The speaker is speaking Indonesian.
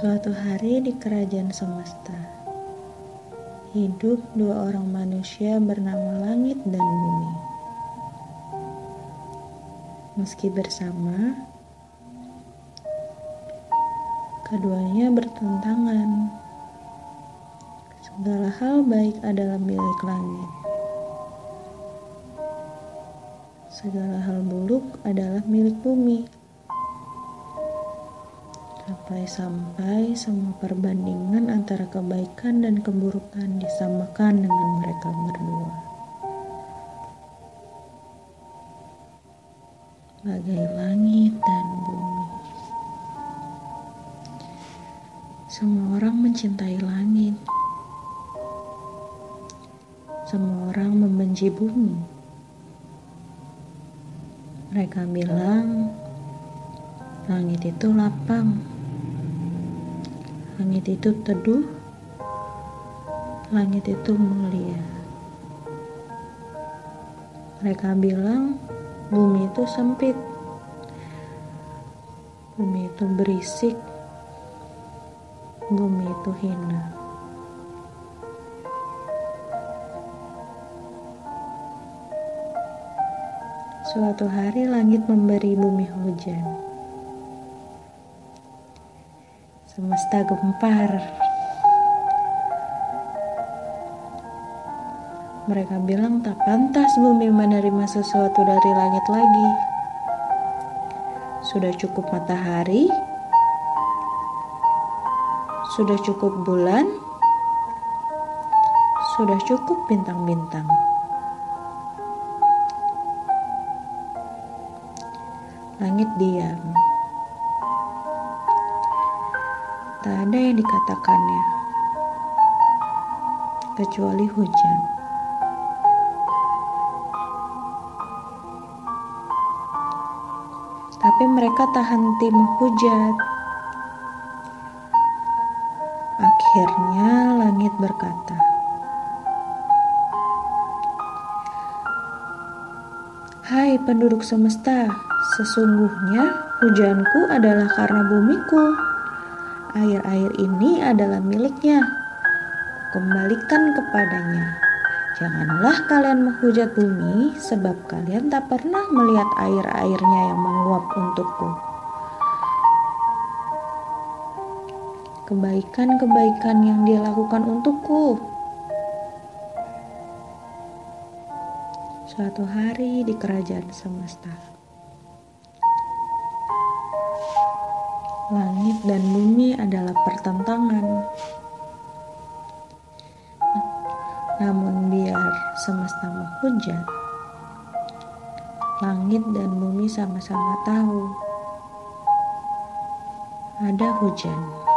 Suatu hari di kerajaan semesta, hidup dua orang manusia bernama Langit dan Bumi. Meski bersama, keduanya bertentangan. Segala hal baik adalah milik langit. Segala hal buruk adalah milik bumi sampai-sampai semua perbandingan antara kebaikan dan keburukan disamakan dengan mereka berdua. Bagai langit dan bumi. Semua orang mencintai langit. Semua orang membenci bumi. Mereka bilang langit itu lapang. Langit itu teduh, langit itu mulia. Mereka bilang bumi itu sempit, bumi itu berisik, bumi itu hina. Suatu hari langit memberi bumi hujan. Semesta gempar. Mereka bilang tak pantas bumi menerima sesuatu dari langit lagi. Sudah cukup matahari, sudah cukup bulan, sudah cukup bintang-bintang. Langit diam. Tak ada yang dikatakannya, kecuali hujan. Tapi mereka tak henti menghujat. Akhirnya langit berkata, Hai penduduk semesta, sesungguhnya hujanku adalah karena bumiku air-air ini adalah miliknya. Kembalikan kepadanya. Janganlah kalian menghujat bumi, sebab kalian tak pernah melihat air-airnya yang menguap untukku. Kebaikan-kebaikan yang dia lakukan untukku. Suatu hari di kerajaan semesta. Langit dan bumi adalah pertentangan. Namun biar semesta menghujat, langit dan bumi sama-sama tahu ada hujan.